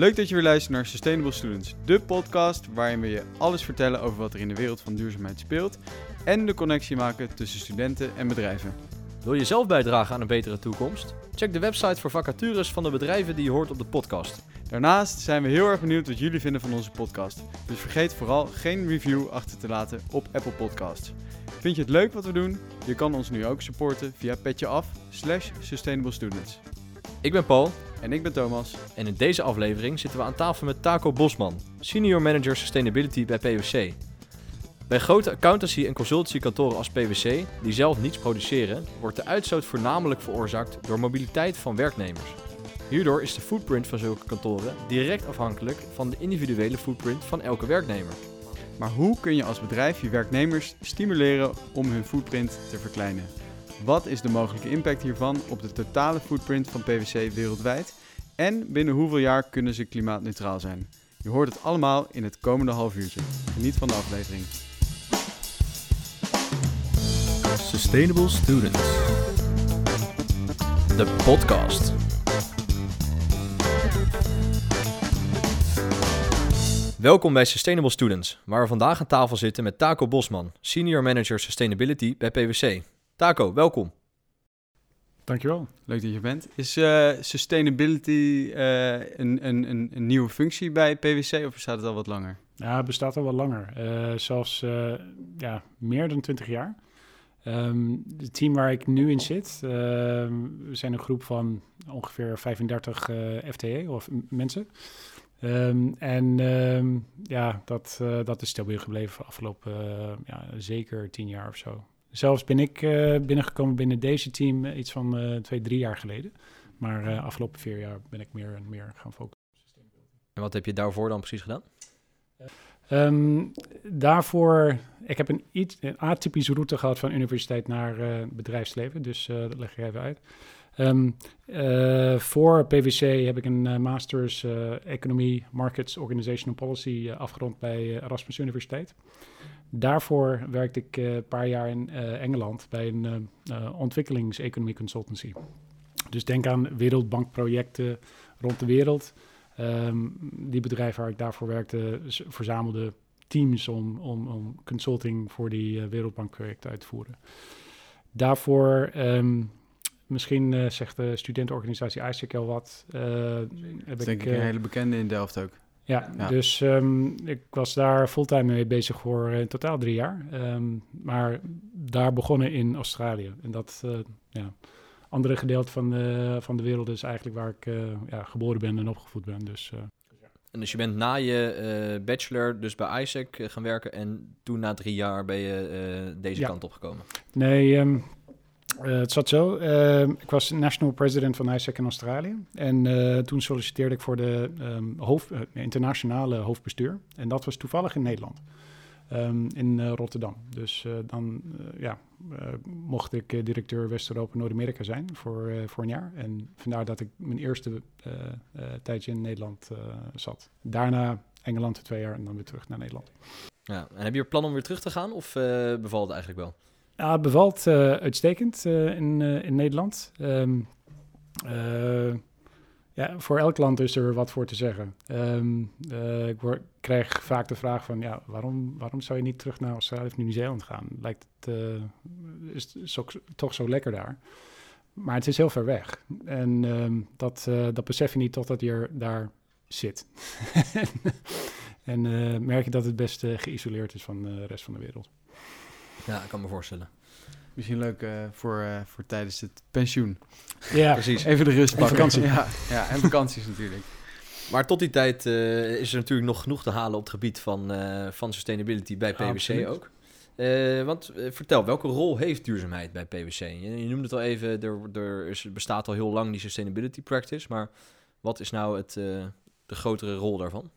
Leuk dat je weer luistert naar Sustainable Students, de podcast waarin we je alles vertellen over wat er in de wereld van duurzaamheid speelt en de connectie maken tussen studenten en bedrijven. Wil je zelf bijdragen aan een betere toekomst? Check de website voor vacatures van de bedrijven die je hoort op de podcast. Daarnaast zijn we heel erg benieuwd wat jullie vinden van onze podcast. Dus vergeet vooral geen review achter te laten op Apple Podcasts. Vind je het leuk wat we doen? Je kan ons nu ook supporten via Petje Af slash Sustainable Students. Ik ben Paul En ik ben Thomas. en in deze aflevering zitten we aan tafel met Taco Bosman, Senior Manager Sustainability bij PwC. Bij grote accountancy- en consultancykantoren als PwC, die zelf niets produceren, wordt de uitstoot voornamelijk veroorzaakt door mobiliteit van werknemers. Hierdoor is de footprint van zulke kantoren direct afhankelijk van de individuele footprint van elke werknemer. Maar hoe kun je als bedrijf je werknemers stimuleren om hun footprint te verkleinen? Wat is de mogelijke impact hiervan op de totale footprint van PwC wereldwijd? En binnen hoeveel jaar kunnen ze klimaatneutraal zijn? Je hoort het allemaal in het komende half uurtje. Geniet van de aflevering. Sustainable Students. De podcast. Welkom bij Sustainable Students, waar we vandaag aan tafel zitten met Taco Bosman, Senior Manager Sustainability bij PwC. Taco, welkom. Dankjewel. Leuk dat je er bent. Is eh, sustainability eh, een, een, een, een nieuwe functie bij PwC of bestaat het al wat langer? Ja, het bestaat al wel langer. Eh, zelfs eh, ja, meer dan 20 jaar. Ehm het team waar ik nu in zit, ehm, we zijn een groep van ongeveer 35 eh, FTE of mensen. Ehm, en ehm, ja, dat, eh, dat is stabiel gebleven de afgelopen ja, zeker 10 jaar of zo. Zelfs ben ik eh, binnengekomen binnen deze team eh, iets van eh, twee, drie jaar geleden. Maar eh afgelopen vier jaar ben ik meer en meer gaan focussen. En wat heb je daarvoor dan precies gedaan? Ehm, daarvoor, ik heb een, iets, een atypische route gehad van universiteit naar bedrijfsleven, dus dat leg ik even uit. Ehm, eh, voor PwC heb ik een Masters eh, Economie, Markets, Organization and Policy afgerond bij Erasmus Universiteit. Daarvoor werkte ik eh, een paar jaar in eh, Engeland bij een eh, ontwikkelingseconomie consultancy. Dus denk aan wereldbankprojecten rond de wereld. Ehm, die bedrijven waar ik daarvoor werkte, z- verzamelde teams om, om, om consulting voor die wereldbankprojecten uit te voeren. Daarvoor, ehm, misschien zegt de studentenorganisatie ISEC al wat. eh, Dat heb is denk ik een hele bekende in Delft ook. Ja, Ja. dus ehm, ik was daar fulltime mee bezig voor eh, in totaal drie jaar. Ehm, maar daar begonnen in Australië. En dat eh, ja, andere gedeelte van de, van de wereld is eigenlijk waar ik eh, ja, geboren ben en opgevoed ben. Dus eh, En dus je bent na je eh, bachelor dus bij ISEC eh, gaan werken en toen na drie jaar ben je eh, deze Ja. kant opgekomen. Nee, ehm, eh, het zat zo. Ehm, ik was national president van ISEC in Australië. En eh, toen solliciteerde ik voor de ehm, hoofd, eh, internationale hoofdbestuur. En dat was toevallig in Nederland. Ehm, in Rotterdam. Dus dan ja, mocht ik directeur West-Europa Noord-Amerika zijn voor, voor een jaar. En vandaar dat ik mijn eerste tijdje in Nederland zat. Daarna Engeland twee jaar en dan weer terug naar Nederland. Ja. En heb je er plan om weer terug te gaan of bevalt het eigenlijk wel? Ja, het bevalt eh, uitstekend eh, in, eh, in Nederland. Ehm, eh, ja, voor elk land is er wat voor te zeggen. Ehm, eh, ik word, krijg vaak de vraag van, ja, waarom, waarom zou je niet terug naar Australië of Nieuw-Zeeland gaan? Lijkt het, eh, is, toch zo lekker daar. Maar het is heel ver weg. En ehm, dat, eh, dat besef je niet totdat je er daar zit. en merk je dat het best geïsoleerd is van de rest van de wereld. Ja, ik kan me voorstellen. Misschien leuk eh, voor, eh, voor tijdens het pensioen. Ja, Precies. Even de rust En pakken. vakantie. Ja, ja, en vakanties natuurlijk. Maar tot die tijd eh, is er natuurlijk nog genoeg te halen op het gebied van, eh, van sustainability bij PwC ook. Eh, want vertel, welke rol heeft duurzaamheid bij PwC? Je, je noemde het al even, er, er is, bestaat al heel lang die sustainability practice, maar wat is nou het, eh, de grotere rol daarvan?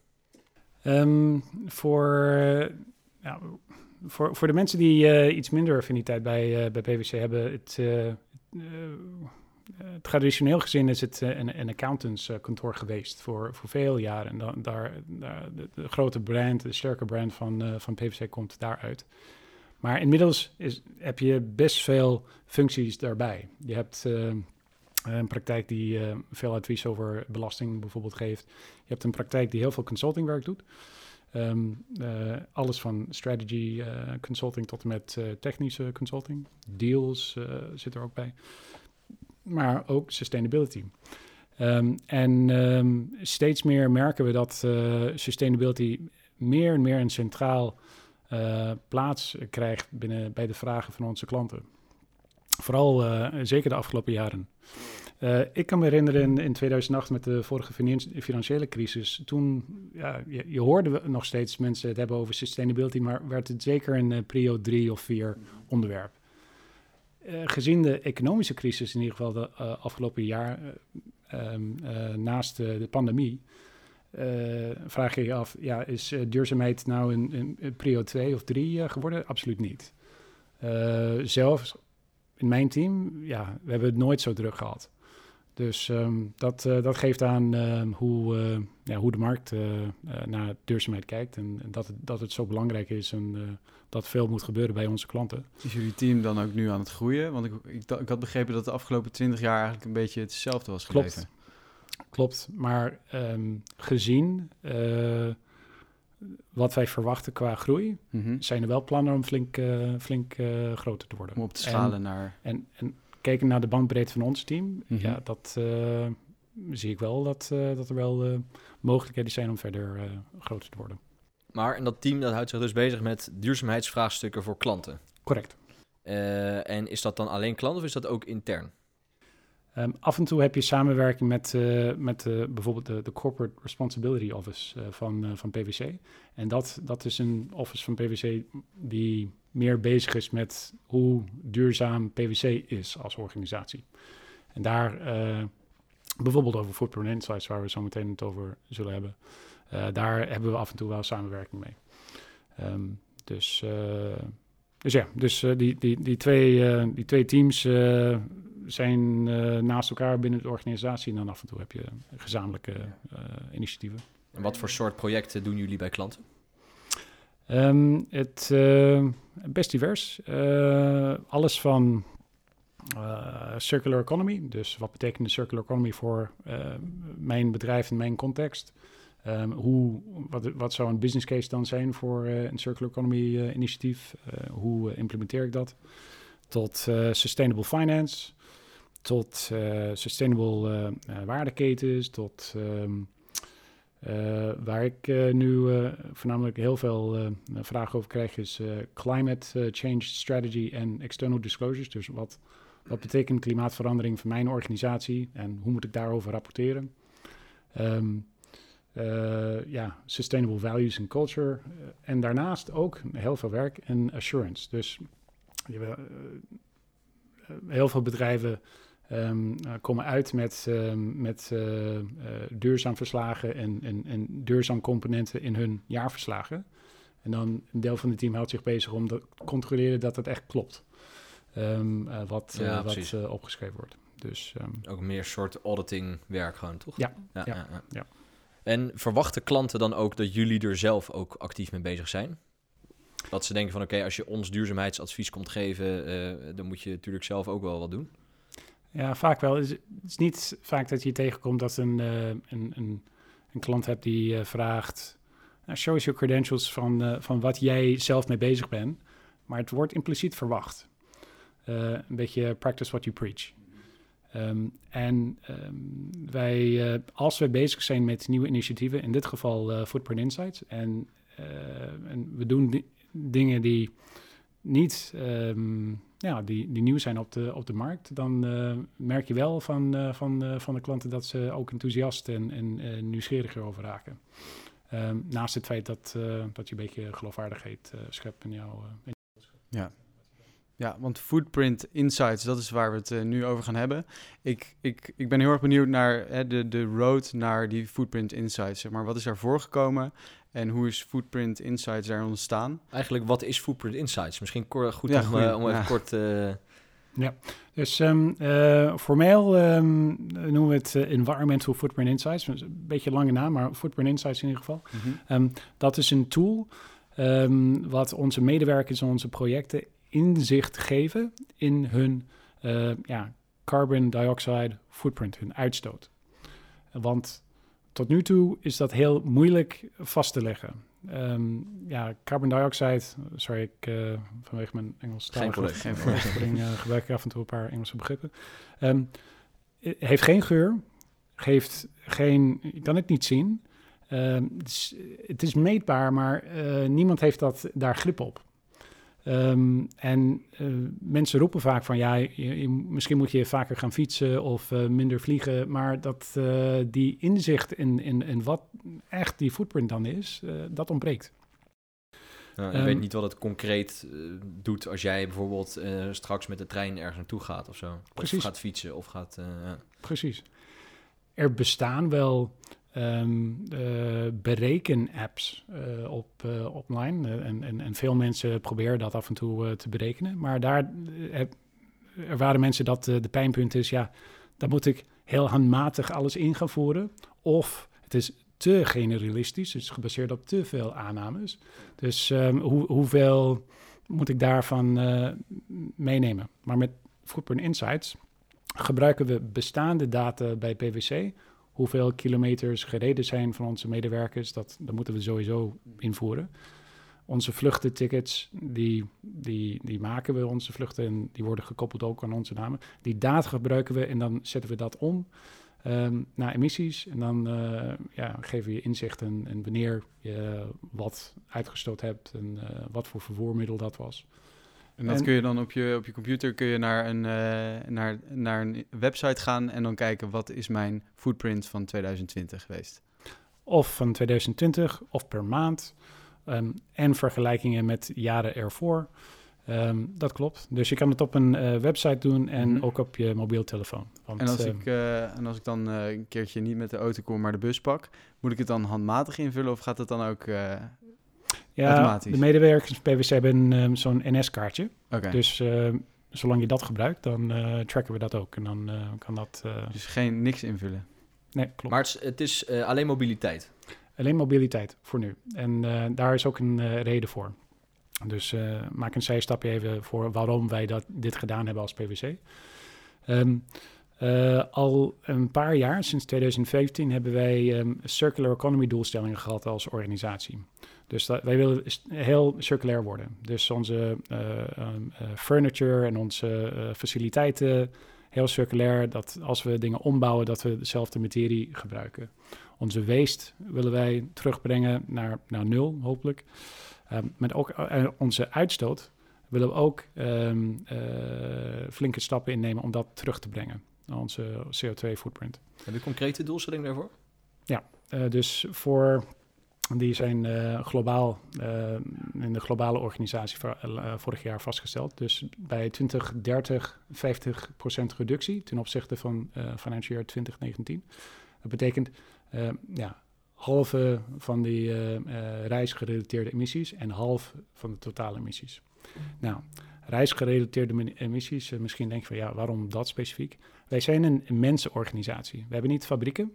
Ehm, voor, ja, voor, voor de mensen die eh, iets minder affiniteit bij, eh, bij PwC hebben, het, eh, traditioneel gezien is het een, een accountantskantoor geweest voor, voor veel jaren. En dan, daar, de, grote brand, de sterke brand van, eh, van PwC komt daaruit. Maar inmiddels is, heb je best veel functies daarbij. Je hebt Een praktijk die uh, veel advies over belasting bijvoorbeeld geeft. Je hebt een praktijk die heel veel consultingwerk doet. Um, uh, alles van strategy uh, consulting tot en met technische consulting. Deals zit er ook bij. Maar ook sustainability. Um, en um, steeds meer merken we dat sustainability meer en meer een centraal plaats krijgt binnen, bij de vragen van onze klanten. Vooral zeker de afgelopen jaren. Uh, ik kan me herinneren in, in 2008 met de vorige financiële crisis. Toen, ja, je, je, hoorde nog steeds mensen het hebben over sustainability, maar werd het zeker een uh, prio 3 of 4 onderwerp. Uh, gezien de economische crisis, in ieder geval de afgelopen jaar, um, naast de pandemie, vraag je je af, ja, is duurzaamheid nou een, een, prio 2 of 3 geworden? Absoluut niet. zelfs in mijn team, ja, we hebben het nooit zo druk gehad. Dus um, dat, uh, dat geeft aan uh, hoe, uh, ja, hoe de markt naar duurzaamheid kijkt. En, en, dat, het, dat het zo belangrijk is en dat veel moet gebeuren bij onze klanten. Is jullie team dan ook nu aan het groeien? Want ik, ik, ik had begrepen dat de afgelopen twintig jaar eigenlijk een beetje hetzelfde was gebleven. Klopt, Klopt. maar um, gezien wat wij verwachten qua groei, mm -hmm. zijn er wel plannen om flink, flink groter te worden. Om op te schalen naar... En, en kijken naar de bandbreedte van ons team, mm -hmm. ja, dat uh, zie ik wel dat, dat er wel mogelijkheden zijn om verder groter te worden. Maar en dat team dat houdt zich dus bezig met duurzaamheidsvraagstukken voor klanten? Correct. en is dat dan alleen klant of is dat ook intern? Um, af en toe heb je samenwerking met, uh, met uh, bijvoorbeeld de, de, Corporate Responsibility Office uh, van, van PwC. En dat, dat is een office van PwC die meer bezig is met hoe duurzaam PwC is als organisatie. En daar bijvoorbeeld over Footprint Insights, waar we zo meteen het over zullen hebben. daar hebben we af en toe wel samenwerking mee. Um, dus, dus ja, dus die, die, die, twee, die twee teams zijn naast elkaar binnen de organisatie. En dan af en toe heb je gezamenlijke initiatieven. En wat voor soort projecten doen jullie bij klanten? Um, het uh, best divers. alles van circular economy. Dus wat betekent de circular economy voor mijn bedrijf en mijn context? Um, hoe, wat, wat zou een business case dan zijn voor een circular economy initiatief? hoe implementeer ik dat? Tot sustainable finance tot sustainable waardeketens, tot um, waar ik nu voornamelijk heel veel vragen over krijg, is climate change strategy en external disclosures. Dus wat, wat betekent klimaatverandering voor mijn organisatie en hoe moet ik daarover rapporteren? Um, ja, sustainable values and culture. en daarnaast ook heel veel werk en assurance. Dus heel veel bedrijven Um, komen uit met, um, met uh, uh, duurzaam verslagen en, en, en duurzaam componenten in hun jaarverslagen. En dan een deel van het team houdt zich bezig om te controleren dat het echt klopt. Um, uh, wat ja, wat opgeschreven wordt. Dus, Ook meer soort auditing werk gewoon, toch? Ja, ja, ja, ja. ja. En verwachten klanten dan ook dat jullie er zelf ook actief mee bezig zijn? Dat ze denken van oké, als je ons duurzaamheidsadvies komt geven, dan moet je natuurlijk zelf ook wel wat doen. Ja, vaak wel. Het is niet vaak dat je tegenkomt dat een, uh, een, een, een, klant hebt die uh, vraagt... Nou, show us your credentials van, uh, van wat jij zelf mee bezig bent. Maar het wordt impliciet verwacht. een beetje practice what you preach. Um, en um, wij, als we bezig zijn met nieuwe initiatieven, in dit geval Footprint Insights... en, en we doen dingen die niet... Um, ja, die, die nieuw zijn op de, op de markt, dan uh, merk je wel van, uh, van, uh, van de klanten dat ze ook enthousiast en, en nieuwsgieriger over raken. Ehm, naast het feit dat, dat je een beetje geloofwaardigheid schept in jouw. ja. Ja, want Footprint Insights, dat is waar we het nu over gaan hebben. Ik, ik, ik ben heel erg benieuwd naar hè, de, de road naar die Footprint Insights. Zeg maar. Wat is daarvoor gekomen? En hoe is Footprint Insights daar ontstaan? Eigenlijk, wat is Footprint Insights? Misschien goed ja, om, uh, om even kort... Uh... Ja, dus um, uh, formeel um, noemen we het Environmental Footprint Insights. Een beetje lange naam, maar Footprint Insights in ieder geval. Mm -hmm. um, dat is een tool wat onze medewerkers en onze projecten inzicht geven in hun ja, carbon dioxide footprint, hun uitstoot. Want tot nu toe is dat heel moeilijk vast te leggen. Ehm, ja, carbon dioxide, sorry, ik, uh, vanwege mijn Engels Geen uh, gebruik ik af en toe een paar Engelse begrippen. Um, heeft geen geur, geeft geen, je kan het niet zien. Um, het, is, het, is, meetbaar, maar uh, niemand heeft dat, daar grip op. Um, en uh, mensen roepen vaak van ja, je, je, misschien moet je vaker gaan fietsen of uh, minder vliegen, maar dat uh, die inzicht in, in, in wat echt die footprint dan is, dat ontbreekt. Nou, um, weet niet wat het concreet doet als jij bijvoorbeeld straks met de trein ergens naartoe gaat of zo. Precies. Of gaat fietsen of gaat. Ja. Precies. Er bestaan wel um, uh, bereken-apps uh, op, uh, online. en, en, en veel mensen proberen dat af en toe te berekenen. Maar daar ervaren mensen dat de pijnpunt is... ja, dan moet ik heel handmatig alles in gaan voeren. Of het is te generalistisch, het is gebaseerd op te veel aannames. Dus hoe, hoeveel moet ik daarvan meenemen? Maar met Footprint Insights gebruiken we bestaande data bij PwC hoeveel kilometers gereden zijn van onze medewerkers, dat, dat moeten we sowieso invoeren. Onze vluchtentickets, die, die, die maken we, onze vluchten, en die worden gekoppeld ook aan onze namen. Die data gebruiken we en dan zetten we dat om um, naar emissies. En dan uh, ja, geven we je inzicht in, in, wanneer je wat uitgestoot hebt en uh, wat voor vervoermiddel dat was. En dat en, kun je dan op je, op je computer kun je naar een, uh, naar, naar een website gaan en dan kijken wat is mijn footprint van 2020 geweest. Of van 2020 of per maand. Um, en vergelijkingen met jaren ervoor. Um, dat klopt. Dus je kan het op een uh, website doen en mm -hmm. ook op je mobiel telefoon. Want, en, als ik, uh, en als ik dan een keertje niet met de auto kom, maar de bus pak, moet ik het dan handmatig invullen of gaat het dan ook ja, de medewerkers van PwC hebben um, zo'n NS-kaartje. Okay. Dus uh, zolang je dat gebruikt, dan uh, tracken we dat ook. En dan uh, kan dat... dus geen niks invullen? Nee, klopt. Maar het is, het is alleen mobiliteit? Alleen mobiliteit, voor nu. En daar is ook een reden voor. Dus maak een zijstapje even voor waarom wij dat, dit gedaan hebben als PwC. Um, uh, al een paar jaar, sinds 2015, hebben wij um, circular economy doelstellingen gehad als organisatie. Dus dat, wij willen heel circulair worden. Dus onze uh, um, uh, furniture en onze faciliteiten heel circulair. Dat als we dingen ombouwen, dat we dezelfde materie gebruiken. Onze waste willen wij terugbrengen naar, naar nul, hopelijk. Um, met ook onze uitstoot willen we ook um, flinke stappen innemen om dat terug te brengen onze CO2-footprint. Heb je concrete doelstellingen daarvoor? Ja, uh, dus voor die zijn uh, globaal uh, in de globale organisatie vorig jaar vastgesteld. Dus bij 2030 50% reductie ten opzichte van financieel jaar 2019. Dat betekent ja, halve van die reisgerelateerde emissies en half van de totale emissies. Nou, reisgerelateerde emissies, misschien denk je van ja, waarom dat specifiek? Wij zijn een mensenorganisatie. We hebben niet fabrieken.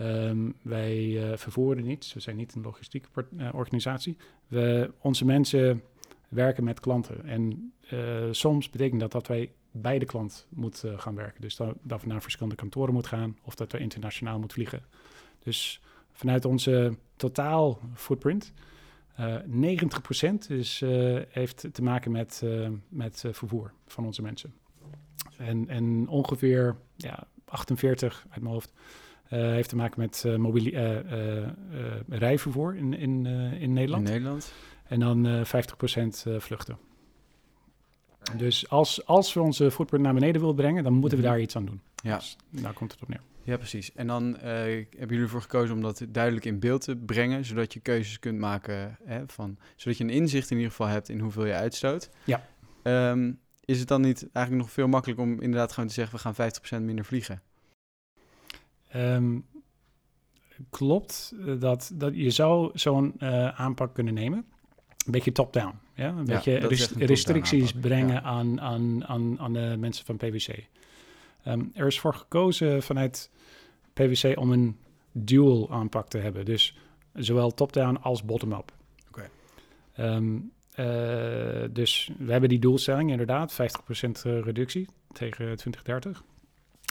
Um, wij uh, vervoeren niets. We zijn niet een logistieke organisatie. We, onze mensen werken met klanten. En uh, soms betekent dat dat wij bij de klant moeten gaan werken. Dus dat, we naar verschillende kantoren moeten gaan of dat we internationaal moeten vliegen. Dus vanuit onze totaal footprint, 90% is, heeft te maken met, met vervoer van onze mensen. En, en ongeveer ja, 48 uit mijn hoofd heeft te maken met mobilie, uh, rijvervoer in, in, in Nederland. In Nederland. En dan 50% vluchten. Dus als, als we onze footprint naar beneden willen brengen, dan moeten we mhm. daar iets aan doen. Ja. Dus daar komt het op neer. Ja, precies. En dan hebben jullie ervoor gekozen om dat duidelijk in beeld te brengen, zodat je keuzes kunt maken, hè, van, zodat je een inzicht in ieder geval hebt in hoeveel je uitstoot. Ja. Um, is het dan niet eigenlijk nog veel makkelijker om inderdaad gewoon te zeggen... we gaan 50% minder vliegen? Um, klopt, eh, dat, dat je zou zo'n uh, aanpak kunnen nemen. Een beetje top-down. Ja? Een ja, beetje rest restricties brengen ja. aan, aan, aan, aan de mensen van PwC. Um, er is voor gekozen vanuit PwC om een dual aanpak te hebben. Dus zowel top-down als bottom-up. Oké. Okay. Um, uh, dus we hebben die doelstelling inderdaad, 50% reductie tegen 2030.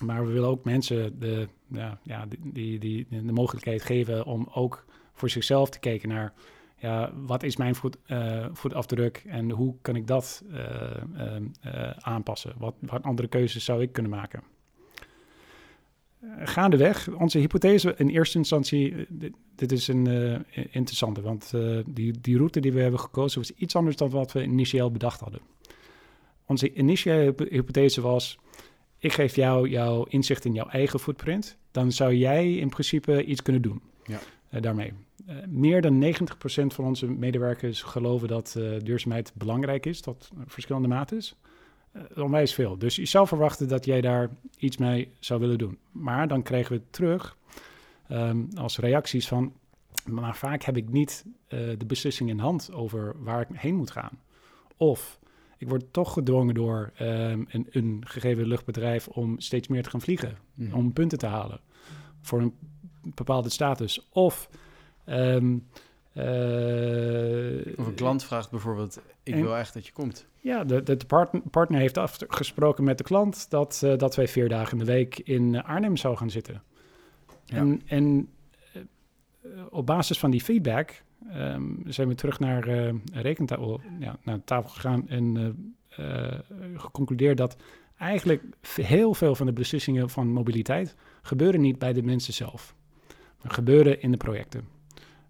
Maar we willen ook mensen de, ja, ja, die, die, de mogelijkheid geven om ook voor zichzelf te kijken naar ja, wat is mijn uh, voetafdruk en hoe kan ik dat uh, uh, aanpassen? Wat, wat andere keuzes zou ik kunnen maken? gaandeweg, onze hypothese in eerste instantie, dit, dit is een interessante, want die, die route die we hebben gekozen was iets anders dan wat we initieel bedacht hadden. Onze initiële hypothese was, ik geef jou jouw inzicht in jouw eigen footprint, dan zou jij in principe iets kunnen doen ja. daarmee. Uh, meer dan 90% van onze medewerkers geloven dat uh, duurzaamheid belangrijk is, tot verschillende mates. Onwijs veel. Dus je zou verwachten dat jij daar iets mee zou willen doen. Maar dan krijgen we terug um, als reacties van, maar vaak heb ik niet de beslissing in hand over waar ik heen moet gaan. Of ik word toch gedwongen door um, een, een, gegeven luchtbedrijf om steeds meer te gaan vliegen, mm. om punten te halen voor een bepaalde status. Of Um, uh, of een klant vraagt bijvoorbeeld, ik wil echt dat je komt. Ja, de, de partner, partner heeft afgesproken met de klant dat, uh, dat wij vier dagen in de week in Arnhem zouden gaan zitten. Ja. En, en op basis van die feedback um, zijn we terug naar uh, rekentafel, ja, naar tafel gegaan en geconcludeerd dat eigenlijk heel veel van de beslissingen van mobiliteit gebeuren niet bij de mensen zelf, maar gebeuren in de projecten.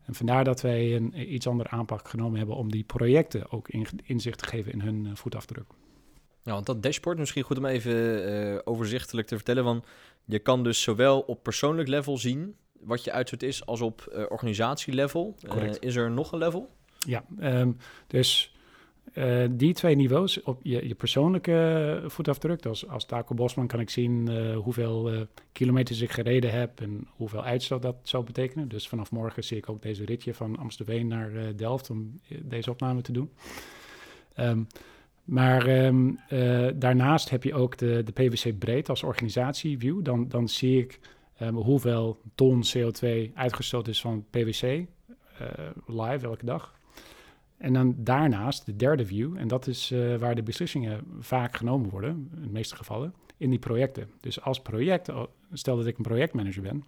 En vandaar dat wij een iets andere aanpak genomen hebben om die projecten ook in, inzicht te geven in hun voetafdruk. Ja, want dat dashboard misschien goed om even overzichtelijk te vertellen. Want je kan dus zowel op persoonlijk level zien wat je uitzet is, als op uh, organisatielevel. is er nog een level? Ja, um, dus uh, die twee niveaus, op je, je persoonlijke voetafdruk, als, als Taco Bosman kan ik zien uh, hoeveel uh, kilometers ik gereden heb en hoeveel uitstoot dat zou betekenen. Dus vanaf morgen zie ik ook deze ritje van Amstelveen naar Delft om deze opname te doen. Um, maar um, daarnaast heb je ook de, de PwC breed als organisatieview. Dan, dan zie ik um, hoeveel ton CO2 uitgestoten is van PwC live elke dag. En dan daarnaast de derde view, en dat is uh, waar de beslissingen vaak genomen worden, in de meeste gevallen, in die projecten. Dus als project, stel dat ik een projectmanager ben,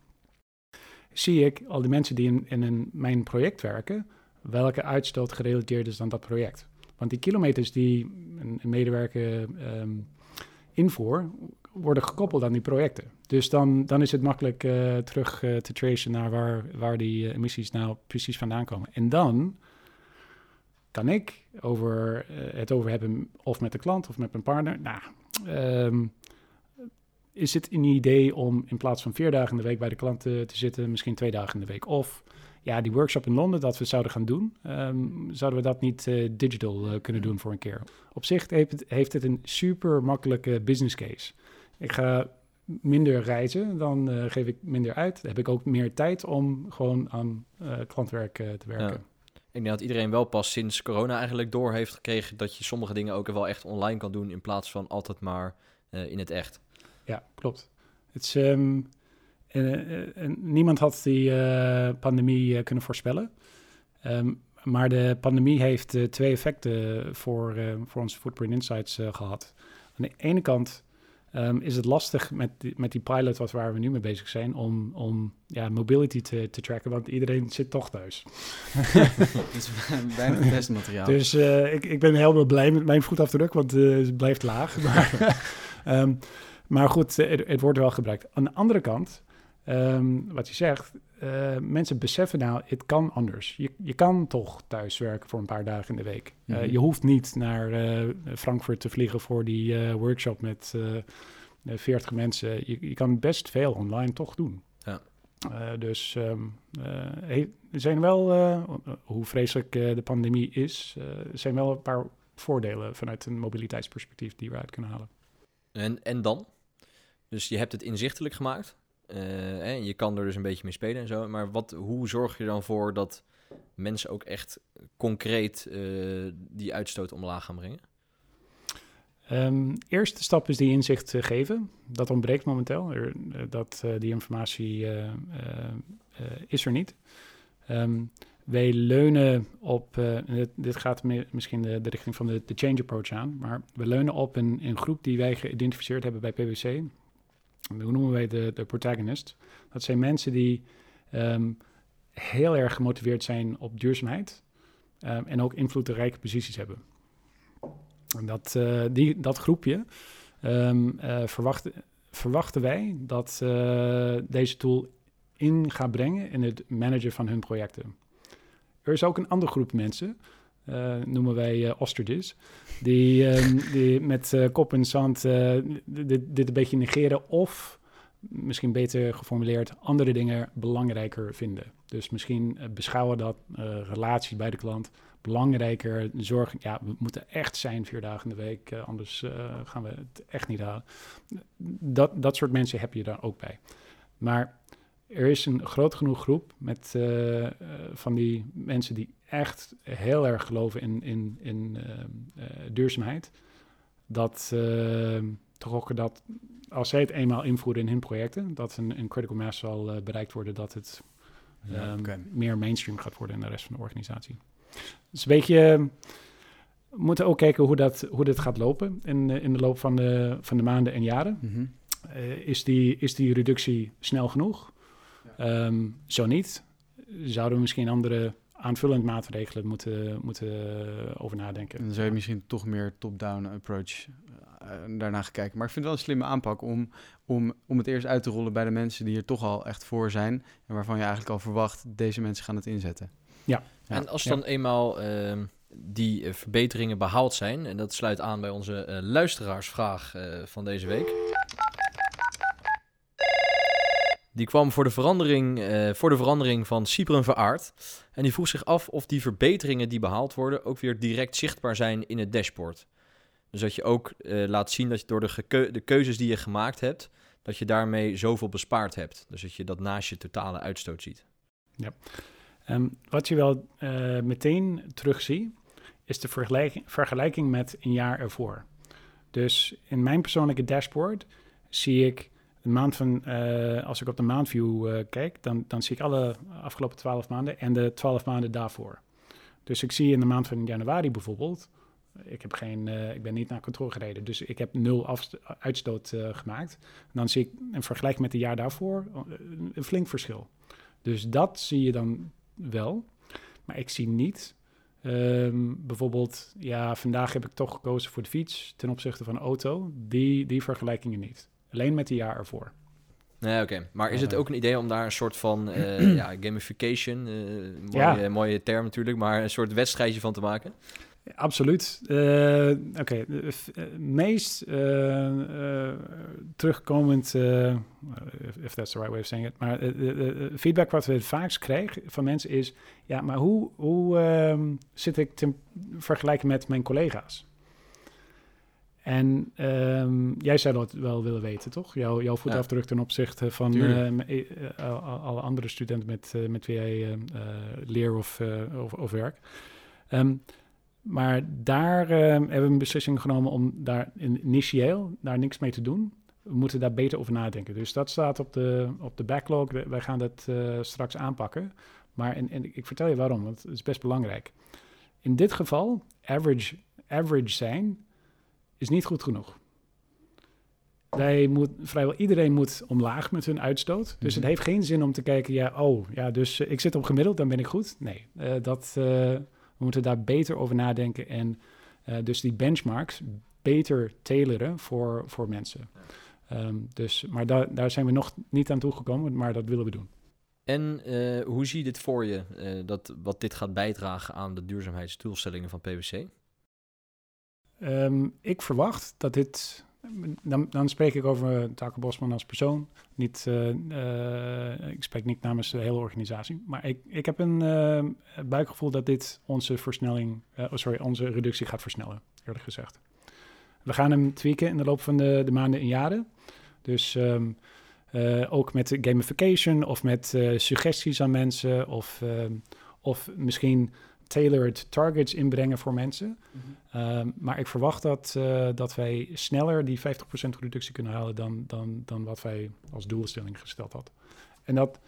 zie ik al die mensen die in, in mijn project werken, welke uitstoot gerelateerd is aan dat project. Want die kilometers die een, een medewerker um, invoer, worden gekoppeld aan die projecten. Dus dan, dan is het makkelijk uh, terug uh, te tracen naar waar, waar die emissies nou precies vandaan komen. En dan kan ik over, het over hebben of met de klant of met mijn partner. Nou, um, is het een idee om in plaats van vier dagen in de week bij de klant te, te, zitten, misschien twee dagen in de week? Of ja, die workshop in Londen dat we zouden gaan doen, um, zouden we dat niet digital kunnen doen voor een keer? Op zich heeft het, heeft het een super makkelijke business case. Ik ga minder reizen, dan uh, geef ik minder uit. Dan heb ik ook meer tijd om gewoon aan klantwerk te werken. Ja. Ik denk dat iedereen wel pas sinds corona eigenlijk door heeft gekregen dat je sommige dingen ook wel echt online kan doen in plaats van altijd maar uh, in het echt. Ja, klopt. Het is, um, uh, uh, niemand had die pandemie kunnen voorspellen. Um, maar de pandemie heeft twee effecten voor, voor onze Footprint Insights gehad. Aan de ene kant Um, is het lastig met die, met die pilot wat waar we nu mee bezig zijn om, om ja, mobility te, te tracken, want iedereen zit toch thuis. Het is bijna testmateriaal. Dus uh, ik, ik ben heel blij met mijn voetafdruk, want uh, het blijft laag. Maar, um, maar goed, het, het, wordt wel gebruikt. Aan de andere kant, um, wat je zegt, uh, mensen beseffen nou, het kan anders. Je, je kan toch thuis werken voor een paar dagen in de week. Mm -hmm. je hoeft niet naar uh, Frankfurt te vliegen voor die workshop met 40 mensen. Je, je, kan best veel online toch doen. Ja. dus um, er zijn wel, hoe vreselijk de pandemie is, er zijn wel een paar voordelen vanuit een mobiliteitsperspectief die we uit kunnen halen. En, en dan? Dus je hebt het inzichtelijk gemaakt. Uh, je kan er dus een beetje mee spelen en zo. Maar wat, hoe zorg je dan voor dat mensen ook echt concreet uh, die uitstoot omlaag gaan brengen? Um, eerste stap is die inzicht uh, geven. Dat ontbreekt momenteel. Er, dat, die informatie is er niet. Um, wij leunen op, dit, dit, gaat misschien de, de, richting van de, de change approach aan, maar we leunen op een, een groep die wij geïdentificeerd hebben bij PwC. Hoe noemen wij de, de protagonist? Dat zijn mensen die um, heel erg gemotiveerd zijn op duurzaamheid um, en ook invloedrijke posities hebben. En dat, uh, die, dat groepje um, uh, verwachten, verwachten wij dat uh, deze tool in gaat brengen in het managen van hun projecten. Er is ook een andere groep mensen, uh, noemen wij uh, ostriches, die, um, die met uh, kop en zand dit, dit een beetje negeren of misschien beter geformuleerd andere dingen belangrijker vinden. Dus misschien beschouwen dat relatie bij de klant belangrijker, zorgen, ja, we moeten echt zijn vier dagen in de week, anders gaan we het echt niet halen. Dat, dat soort mensen heb je daar ook bij. Maar er is een groot genoeg groep met uh, uh, van die mensen die echt heel erg geloven in, in, in uh, duurzaamheid. Dat toch ook dat als zij het eenmaal invoeren in hun projecten, dat een, een critical mass zal bereikt worden, dat het ja, um, okay. meer mainstream gaat worden in de rest van de organisatie. Dus een beetje. We moeten ook kijken hoe dat, hoe dat gaat lopen in, in de loop van de, van de maanden en jaren. Mm -hmm. is, die, is die reductie snel genoeg? Um, zo niet, zouden we misschien andere aanvullend maatregelen moeten, moeten over nadenken. En dan zou je misschien toch meer top-down approach uh, daarna gaan kijken. Maar ik vind het wel een slimme aanpak om, om, om het eerst uit te rollen bij de mensen die er toch al echt voor zijn. En waarvan je eigenlijk al verwacht, deze mensen gaan het inzetten. Ja. ja. En als dan eenmaal uh, die uh, verbeteringen behaald zijn, en dat sluit aan bij onze uh, luisteraarsvraag van deze week. Die kwam voor de verandering, uh, voor de verandering van Cypern Veraard. En die vroeg zich af of die verbeteringen die behaald worden ook weer direct zichtbaar zijn in het dashboard. Dus dat je ook uh, laat zien dat je door de, de keuzes die je gemaakt hebt, dat je daarmee zoveel bespaard hebt. Dus dat je dat naast je totale uitstoot ziet. Ja. Um, wat je wel uh, meteen terugziet, is de vergelijking, vergelijking met een jaar ervoor. Dus in mijn persoonlijke dashboard zie ik de maand van, uh, als ik op de maandview uh, kijk, dan, dan zie ik alle afgelopen twaalf maanden en de twaalf maanden daarvoor. Dus ik zie in de maand van januari bijvoorbeeld, ik, heb geen, uh, ik ben niet naar controle gereden, dus ik heb nul uitstoot gemaakt. Dan zie ik in vergelijking met het jaar daarvoor een flink verschil. Dus dat zie je dan wel. Maar ik zie niet Um, bijvoorbeeld, ja, vandaag heb ik toch gekozen voor de fiets ten opzichte van de auto. Die, die vergelijkingen niet. Alleen met de jaar ervoor. Nee, oké. Okay. Maar is het ook een idee om daar een soort van uh, ja, gamification, uh, mooie, ja. mooie term natuurlijk, maar een soort wedstrijdje van te maken? Absoluut. Uh, Oké, okay. meest terugkomend, if that's the right way of saying it, maar feedback wat we het vaakst krijgen van mensen is, ja, maar hoe, hoe um, zit ik te vergelijken met mijn collega's? En um, jij zou dat wel willen weten, toch? Jouw, jouw voetafdruk ten opzichte van uh, uh, alle andere studenten met, uh, met wie jij leer of, of, of, werk. Um, maar daar hebben we een beslissing genomen om daar initieel daar niks mee te doen. We moeten daar beter over nadenken. Dus dat staat op de, op de backlog. Wij gaan dat straks aanpakken. Maar en, en ik vertel je waarom, want het is best belangrijk. In dit geval, average, average zijn is niet goed genoeg. Wij moet, vrijwel iedereen moet omlaag met hun uitstoot. Dus het mhm. heeft geen zin om te kijken, ja, oh, ja, dus uh, ik zit op gemiddeld, dan ben ik goed. Nee, uh, dat, uh, we moeten daar beter over nadenken en dus die benchmarks beter tailoren voor, voor mensen. Um, dus, maar da daar zijn we nog niet aan toegekomen, maar dat willen we doen. En hoe zie je dit voor je, dat, wat dit gaat bijdragen aan de duurzaamheidsdoelstellingen van PwC? Um, ik verwacht dat dit. Dan, dan spreek ik over Taco Bosman als persoon. Niet, uh, uh, ik spreek niet namens de hele organisatie. Maar ik, ik heb een uh, buikgevoel dat dit onze versnelling. Oh, sorry, onze reductie gaat versnellen, eerlijk gezegd. We gaan hem tweaken in de loop van de, de maanden en jaren. Dus um, ook met gamification of met suggesties aan mensen. Of, ehm, of misschien tailored targets inbrengen voor mensen. Mm -hmm. um, maar ik verwacht dat, uh, dat wij sneller die 50% reductie kunnen halen dan, dan, dan wat wij als doelstelling gesteld hadden. En dat,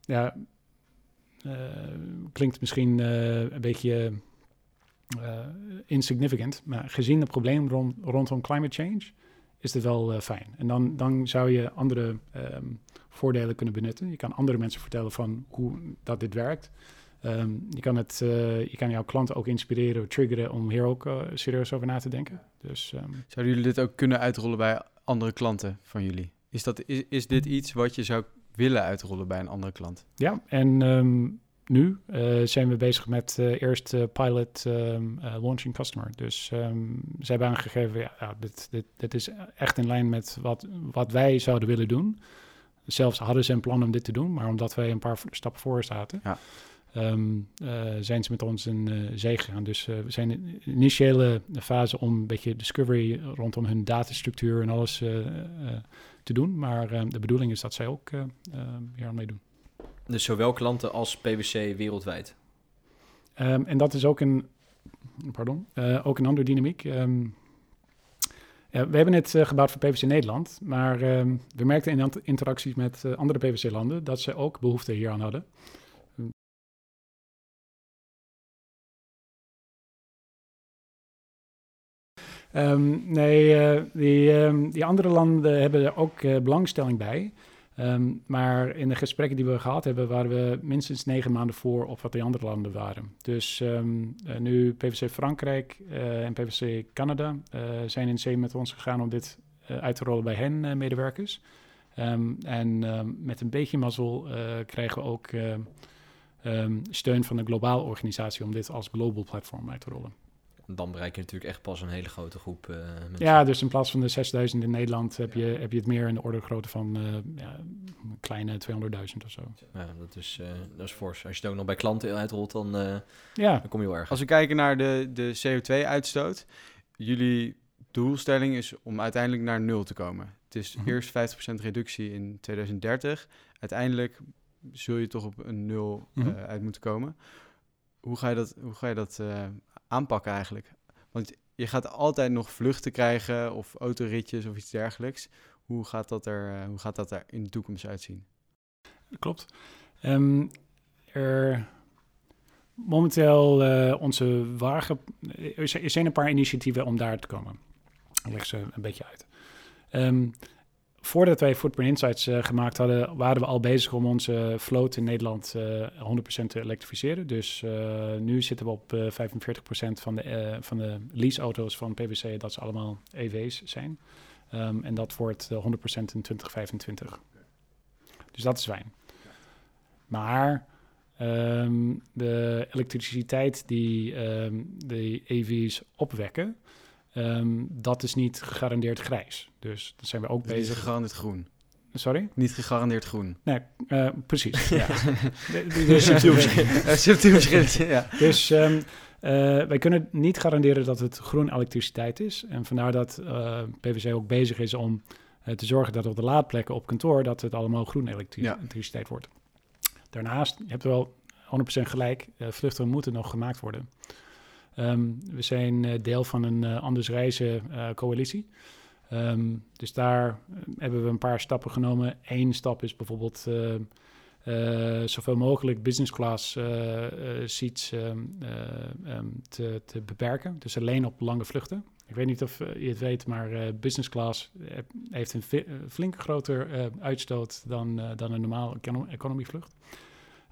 ja, klinkt misschien een beetje insignificant, maar gezien het probleem rond, rondom climate change is dit wel fijn. En dan, dan zou je andere ehm, voordelen kunnen benutten. Je kan andere mensen vertellen van hoe dat dit werkt. Ehm, je, kan het, uh, je kan jouw klanten ook inspireren, triggeren om hier ook uh, serieus over na te denken. Dus, um... Zouden jullie dit ook kunnen uitrollen bij andere klanten van jullie? Is, dat, is, is dit iets wat je zou willen uitrollen bij een andere klant? Ja, en um, nu uh, zijn we bezig met eerst pilot launching customer. Dus ze hebben aangegeven, ja, ja, dit, dit, dit is echt in lijn met wat, wat wij zouden willen doen. Zelfs hadden ze een plan om dit te doen, maar omdat wij een paar stappen voor zaten, ja. Um, uh, zijn ze met ons in uh, zee gegaan. Dus uh, we zijn in de initiële fase om een beetje discovery rondom hun datastructuur en alles te doen. Maar ehm, de bedoeling is dat zij ook hier aan meedoen. Dus zowel klanten als PwC wereldwijd? Um, en dat is ook een, pardon, ook een andere dynamiek. Um, ja, we hebben het uh, gebouwd voor PwC Nederland, maar we merkten in interacties met andere PwC-landen dat ze ook behoefte hieraan hadden. Um, nee, eh, die, um, die, andere landen hebben er ook belangstelling bij. Um, maar in de gesprekken die we gehad hebben, waren we minstens negen maanden voor op wat die andere landen waren. Dus uh, nu PVC Frankrijk en PVC Canada zijn in zee met ons gegaan om dit uit te rollen bij hen medewerkers. En met een beetje mazzel krijgen we ook steun van de globale organisatie om dit als global platform uit te rollen dan bereik je natuurlijk echt pas een hele grote groep uh, mensen. Ja, dus in plaats van de 6000 in Nederland heb, je, heb je het meer in de orde grootte van uh, ja, een kleine 200.000 of zo. Ja, dat is, uh, dat is fors. Als je het ook nog bij klanten uitrolt, dan, ja. dan kom je wel erg. Als we kijken naar de, de CO2-uitstoot, jullie doelstelling is om uiteindelijk naar nul te komen. Het is -hmm. eerst 50% reductie in 2030. Uiteindelijk zul je toch op een nul -hmm. uit moeten komen. Hoe ga je dat, hoe ga je dat aanpakken eigenlijk? Want je gaat altijd nog vluchten krijgen of autoritjes of iets dergelijks. Hoe gaat dat er, uh, hoe gaat dat er in de toekomst uitzien? Klopt. Um, er, momenteel uh, onze wagen... Er zijn een paar initiatieven om daar te komen. Ik leg ze een beetje uit. Um, voordat wij Footprint Insights uh, gemaakt hadden, waren we al bezig om onze vloot in Nederland uh, eh, 100% te elektrificeren. Dus nu zitten we op 45% van de, van de leaseauto's van PwC, dat ze allemaal EV's zijn. Um, en dat wordt 100% in 2025. Dus dat is fijn. Maar um, de elektriciteit die um, de EV's opwekken, Um, dat is niet gegarandeerd grijs. Dus dat zijn we ook dus bezig. Niet gegarandeerd groen. Sorry? Niet gegarandeerd groen. Nee, uh, precies. ja. dus, subtiel verschil. ja. Dus um, uh, wij kunnen niet garanderen dat het groen elektriciteit is. En vandaar dat uh, PwC ook bezig is om te zorgen dat op de laadplekken op kantoor... dat het allemaal groen ja. elektriciteit wordt. Daarnaast, je hebt wel 100% gelijk, vluchten moeten nog gemaakt worden. Um, we zijn uh, deel van een uh, Anders Reizen uh, coalitie. Um, dus daar hebben we een paar stappen genomen. Eén stap is bijvoorbeeld zoveel mogelijk business class seats um, te, te, beperken. Dus alleen op lange vluchten. Ik weet niet of je het weet, maar business class heeft een flink groter uitstoot dan, dan een normaal economy vlucht.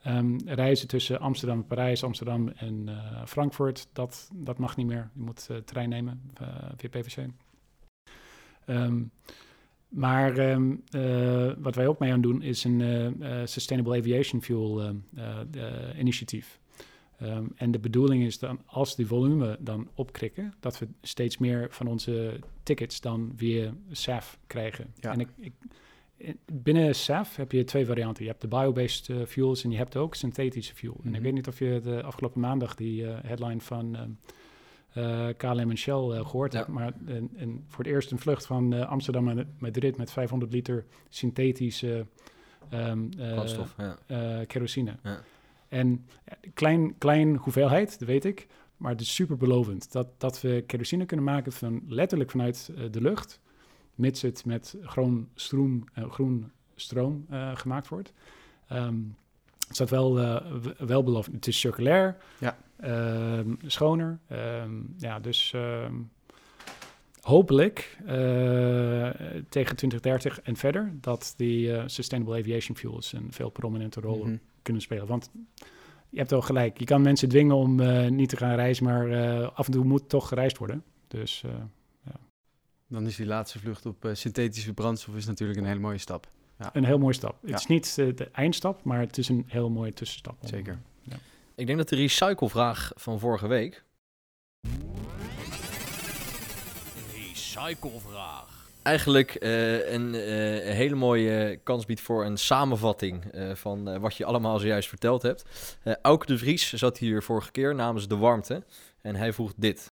Um, reizen tussen Amsterdam en Parijs, Amsterdam en uh, Frankfurt, dat, dat mag niet meer. Je moet uh, trein nemen uh, via PVC. Um, ehm, maar um, wat wij ook mee aan doen is een Sustainable Aviation Fuel initiatief. en de bedoeling is dan, als die volume dan opkrikken, dat we steeds meer van onze tickets dan weer SAF krijgen. Ja. En ik, ik binnen SAF heb je twee varianten. Je hebt de biobased uh, fuels en je hebt ook synthetische fuel. En ik mhm. weet niet of je de afgelopen maandag die uh, headline van uh, KLM en Shell gehoord ja. hebt. Maar en, en voor het eerst een vlucht van Amsterdam naar Madrid met 500 liter synthetische um, ja. kerosine. Ja. En klein, klein hoeveelheid, dat weet ik. Maar het is super belovend dat, dat we kerosine kunnen maken van letterlijk vanuit de lucht mits het met groen stroom, uh, groen stroom uh, gemaakt wordt. Um, Het staat wel, uh, wel beloofd. Het is circulair, Ja. ehm, schoner. ehm, ja, dus ehm, hopelijk eh, tegen 2030 en verder dat die eh, sustainable aviation fuels een veel prominente rol Mhm. kunnen spelen. Want je hebt wel gelijk, je kan mensen dwingen om eh, niet te gaan reizen, maar eh, af en toe moet toch gereisd worden. Dus eh, Dan is die laatste vlucht op eh, synthetische brandstof is natuurlijk een hele mooie stap. een heel mooie stap. Ja. Het is niet eh, de eindstap, maar het is een heel mooie tussenstap. om- Zeker. Ik denk dat de recyclevraag van vorige week... Recyclevraag. Eigenlijk eh, een, eh, een hele mooie kans biedt voor een samenvatting eh, van wat je allemaal zojuist verteld hebt. Eh Auke de Vries zat hier vorige keer namens De Warmte. En hij vroeg dit.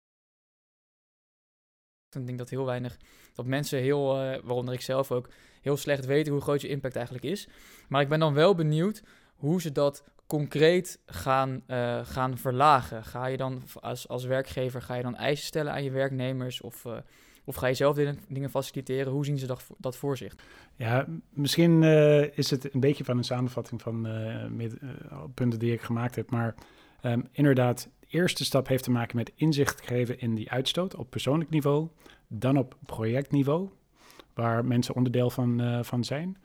Ik denk dat heel weinig, dat mensen heel, eh, waaronder ik zelf ook, heel slecht weten hoe groot je impact eigenlijk is. Maar ik ben dan wel benieuwd hoe ze dat concreet gaan, eh, gaan verlagen. Ga je dan als, als werkgever, ga je dan eisen stellen aan je werknemers of, eh, of ga je zelf dingen, faciliteren? Hoe zien ze dat, voor- zich? Ja, misschien is het een beetje van een samenvatting van punten die ik gemaakt heb. Maar ehm, inderdaad, de eerste stap heeft te maken met inzicht geven in die uitstoot op persoonlijk niveau. Dan op projectniveau, waar mensen onderdeel van, eh, van zijn.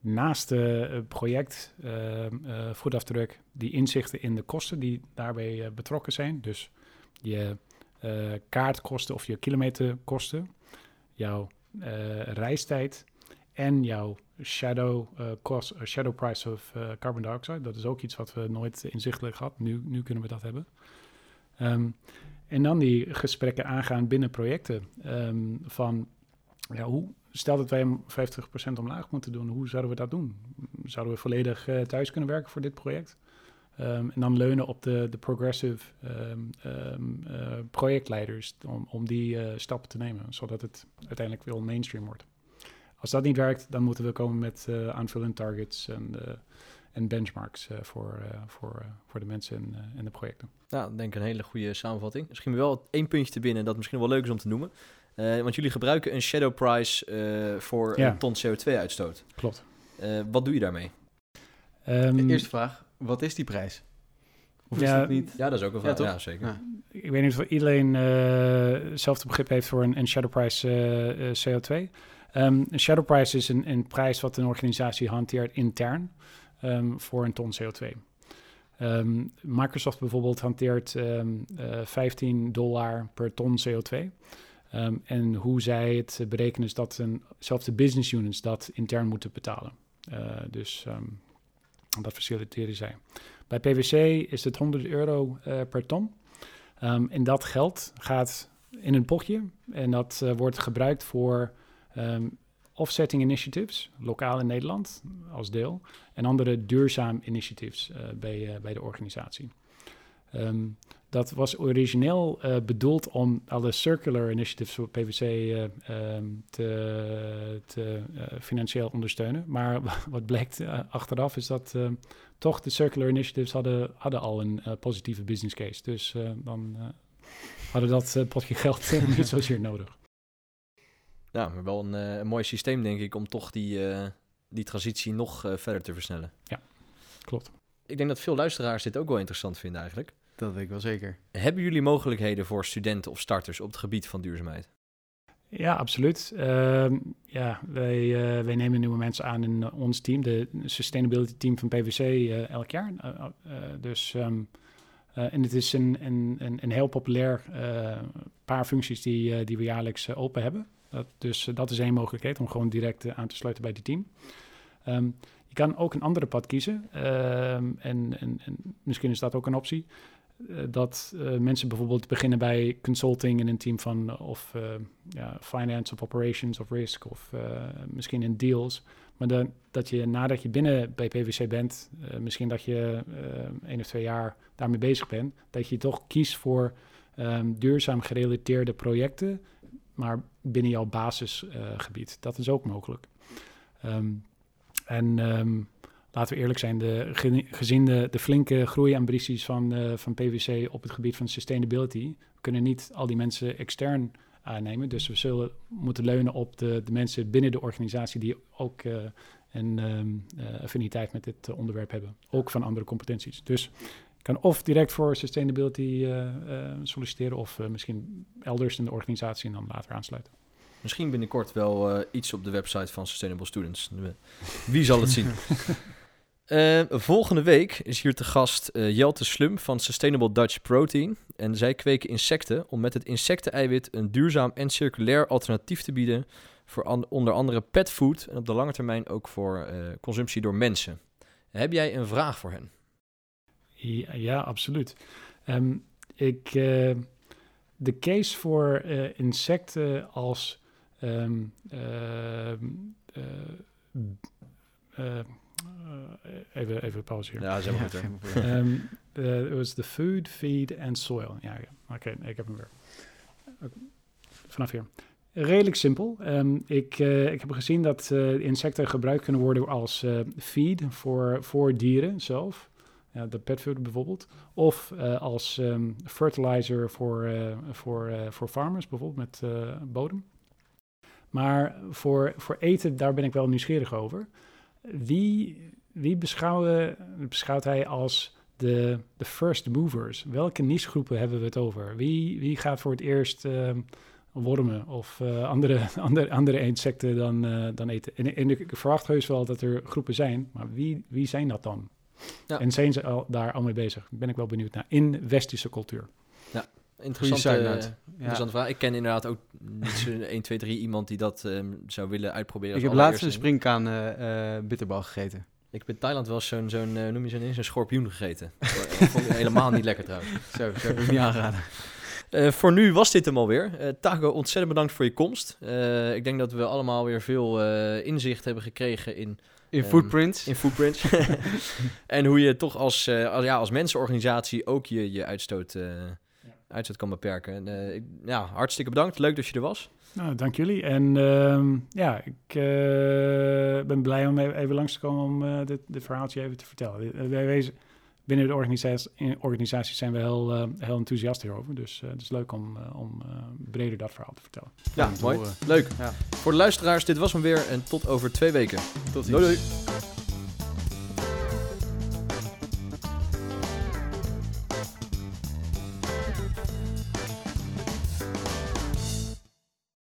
Naast de project ehm, eh, voetafdruk, die inzichten in de kosten die daarbij eh, betrokken zijn. Dus je eh, kaartkosten of je kilometerkosten, jouw eh, reistijd en jouw shadow, eh, cost, eh, shadow price of eh, carbon dioxide. Dat is ook iets wat we nooit inzichtelijk gehad. Nu, nu kunnen we dat hebben. Ehm, en dan die gesprekken aangaan binnen projecten. ehm, van, ja, hoe, stel dat wij hem 50% omlaag moeten doen, hoe zouden we dat doen? Zouden we volledig eh, thuis kunnen werken voor dit project? Ehm, en dan leunen op de, de progressive eh, projectleiders om, om die eh, stappen te nemen, zodat het uiteindelijk wel mainstream wordt. Als dat niet werkt, dan moeten we komen met aanvullende targets en, en benchmarks eh, voor, eh, voor, eh, voor de mensen en, en de projecten. Nou, ik denk een hele goede samenvatting. Misschien wel één puntje te binnen dat misschien wel leuk is om te noemen. Eh, want jullie gebruiken een shadow price eh, voor Ja. een ton CO2-uitstoot. Klopt. Eh, wat doe je daarmee? Ehm, Eerste vraag, wat is die prijs? Of is Ja, dat niet... Ja, dat is ook een Ja, vraag. toch? Ja, zeker. Ja. ik weet niet of iedereen eh, hetzelfde begrip heeft voor een, een shadow price eh, eh, CO2. Ehm, een shadow price is een, een prijs wat een organisatie hanteert intern ehm, voor een ton CO2. Ehm, Microsoft bijvoorbeeld hanteert ehm, eh, 15 dollar per ton CO2. Ehm, en hoe zij het berekenen is dat een, zelfs de business units dat intern moeten betalen. Eh, dus ehm, dat faciliteren zij. Bij PwC is het 100 euro eh, per ton. Ehm, en dat geld gaat in een potje en dat eh, wordt gebruikt voor ehm, offsetting initiatives, lokaal in Nederland als deel, en andere duurzaam initiatives eh, bij, eh, bij de organisatie. Ehm, dat was origineel eh, bedoeld om alle circular initiatives voor PwC eh, ehm, te, te financieel ondersteunen. Maar wat eh, achteraf is dat toch de circular initiatives hadden, hadden al een positieve business case. Dus dan hadden dat potje geld niet zozeer nodig. Ja, maar wel een, eh, een mooi systeem, denk ik, om toch die, eh, die transitie nog eh, verder te versnellen. Ja, klopt. Ik denk dat veel luisteraars dit ook wel interessant vinden eigenlijk. Dat weet ik wel zeker. Hebben jullie mogelijkheden voor studenten of starters op het gebied van duurzaamheid? Ja, absoluut. Ehm, ja, wij, eh, wij nemen nieuwe mensen aan in ons team, de sustainability team van PwC, eh, elk jaar. Dus, ehm, eh, en het is een, een, een, een heel populair eh, paar functies die, die we jaarlijks open hebben. Dus eh, dat is één mogelijkheid om gewoon direct eh, aan te sluiten bij die team. Ehm, je kan ook een andere pad kiezen. ehm, en, en, en misschien is dat ook een optie. Eh, dat mensen bijvoorbeeld beginnen bij consulting in een team van of ja, finance of operations of risk of misschien in deals. Maar dan, dat je nadat je binnen bij PwC bent, misschien dat je eh één of twee jaar daarmee bezig bent, dat je toch kiest voor ehm, duurzaam gerelateerde projecten, maar binnen jouw basisgebied. dat is ook mogelijk. Ehm, en ehm, laten we eerlijk zijn, de, ge- gezien de, flinke groeiambities van, eh, van PwC op het gebied van sustainability, we kunnen niet al die mensen extern aannemen. Dus we zullen moeten leunen op de, de mensen binnen de organisatie die ook eh, en ehm, eh, affiniteit met dit eh, onderwerp hebben. Ook van andere competenties. Dus kan of direct voor sustainability eh, eh, solliciteren of eh, misschien elders in de organisatie en dan later aansluiten. Misschien binnenkort wel iets op de website van Sustainable Students. Wie zal het zien? Volgende week is hier te gast eh, Jelte Slum van Sustainable Dutch Protein. En zij kweken insecten om met het insecteneiwit een duurzaam en circulair alternatief te bieden voor an- onder andere petfood en op de lange termijn ook voor consumptie door mensen. Heb jij een vraag voor hen? Ja, ja, absoluut. Ehm, ik, eh, de case voor eh, insecten als ehm, ehm, eh, even, even pauze hier. Ja, zeg maar goed. Ehm, eh, Het was the food, feed and soil. Ja, ja. oké, ik heb hem weer. Vanaf hier. Redelijk simpel. Ehm, ik, eh, ik heb gezien dat eh, insecten gebruikt kunnen worden als eh, feed voor, voor dieren zelf. Ja, de petfood bijvoorbeeld. Of eh, als ehm, fertilizer voor, eh, voor, eh, voor farmers, bijvoorbeeld met eh, bodem. Maar voor, voor eten, daar ben ik wel nieuwsgierig over. Wie, wie beschouwt hij als de, de first movers? Welke nichegroepen hebben we het over? Wie, wie gaat voor het eerst ehm, wormen of eh, andere, andere, andere insecten dan, eh, dan eten? En, en ik verwacht heus wel dat er groepen zijn, maar wie, wie zijn dat dan? Ja. En zijn ze al, daar al mee bezig? Ben ik wel benieuwd naar. In westerse cultuur. Interessante. Ja. interessante vraag. Ik ken inderdaad ook niet zo 1, 2, 3 iemand die dat ehm, zou willen uitproberen. Ik heb laatst een springkaan eh, eh, bitterbal gegeten. Ik heb in Thailand wel eens zo'n, zo'n eh, noem je zo'n ding, zo'n schorpioen gegeten. Dat vond ik helemaal niet lekker trouwens. Zo, ik niet aangeraden. Eh, voor nu was dit hem alweer. Eh Taco, ontzettend bedankt voor je komst. Eh, ik denk dat we allemaal weer veel eh, inzicht hebben gekregen in, In Ehm, footprints. in footprints. en hoe je toch als, eh, als, ja, als mensenorganisatie ook je, je uitstoot, eh, uitstoot kan beperken. En, eh, ik- ja, hartstikke bedankt. Leuk dat je er was. Nou, dank jullie. En ehm, ja, ik eh, ben blij om even, even langs te komen om eh, dit, dit verhaaltje even te vertellen. Wij wezen, binnen de organisatie, zijn we heel, eh, heel enthousiast hierover. Dus eh, het is leuk om, eh, om eh, breder dat verhaal te vertellen. Ja, mooi. Leuk. Ja. Voor de luisteraars, dit was hem weer. En tot over twee weken. Tot Doei ziens. doei.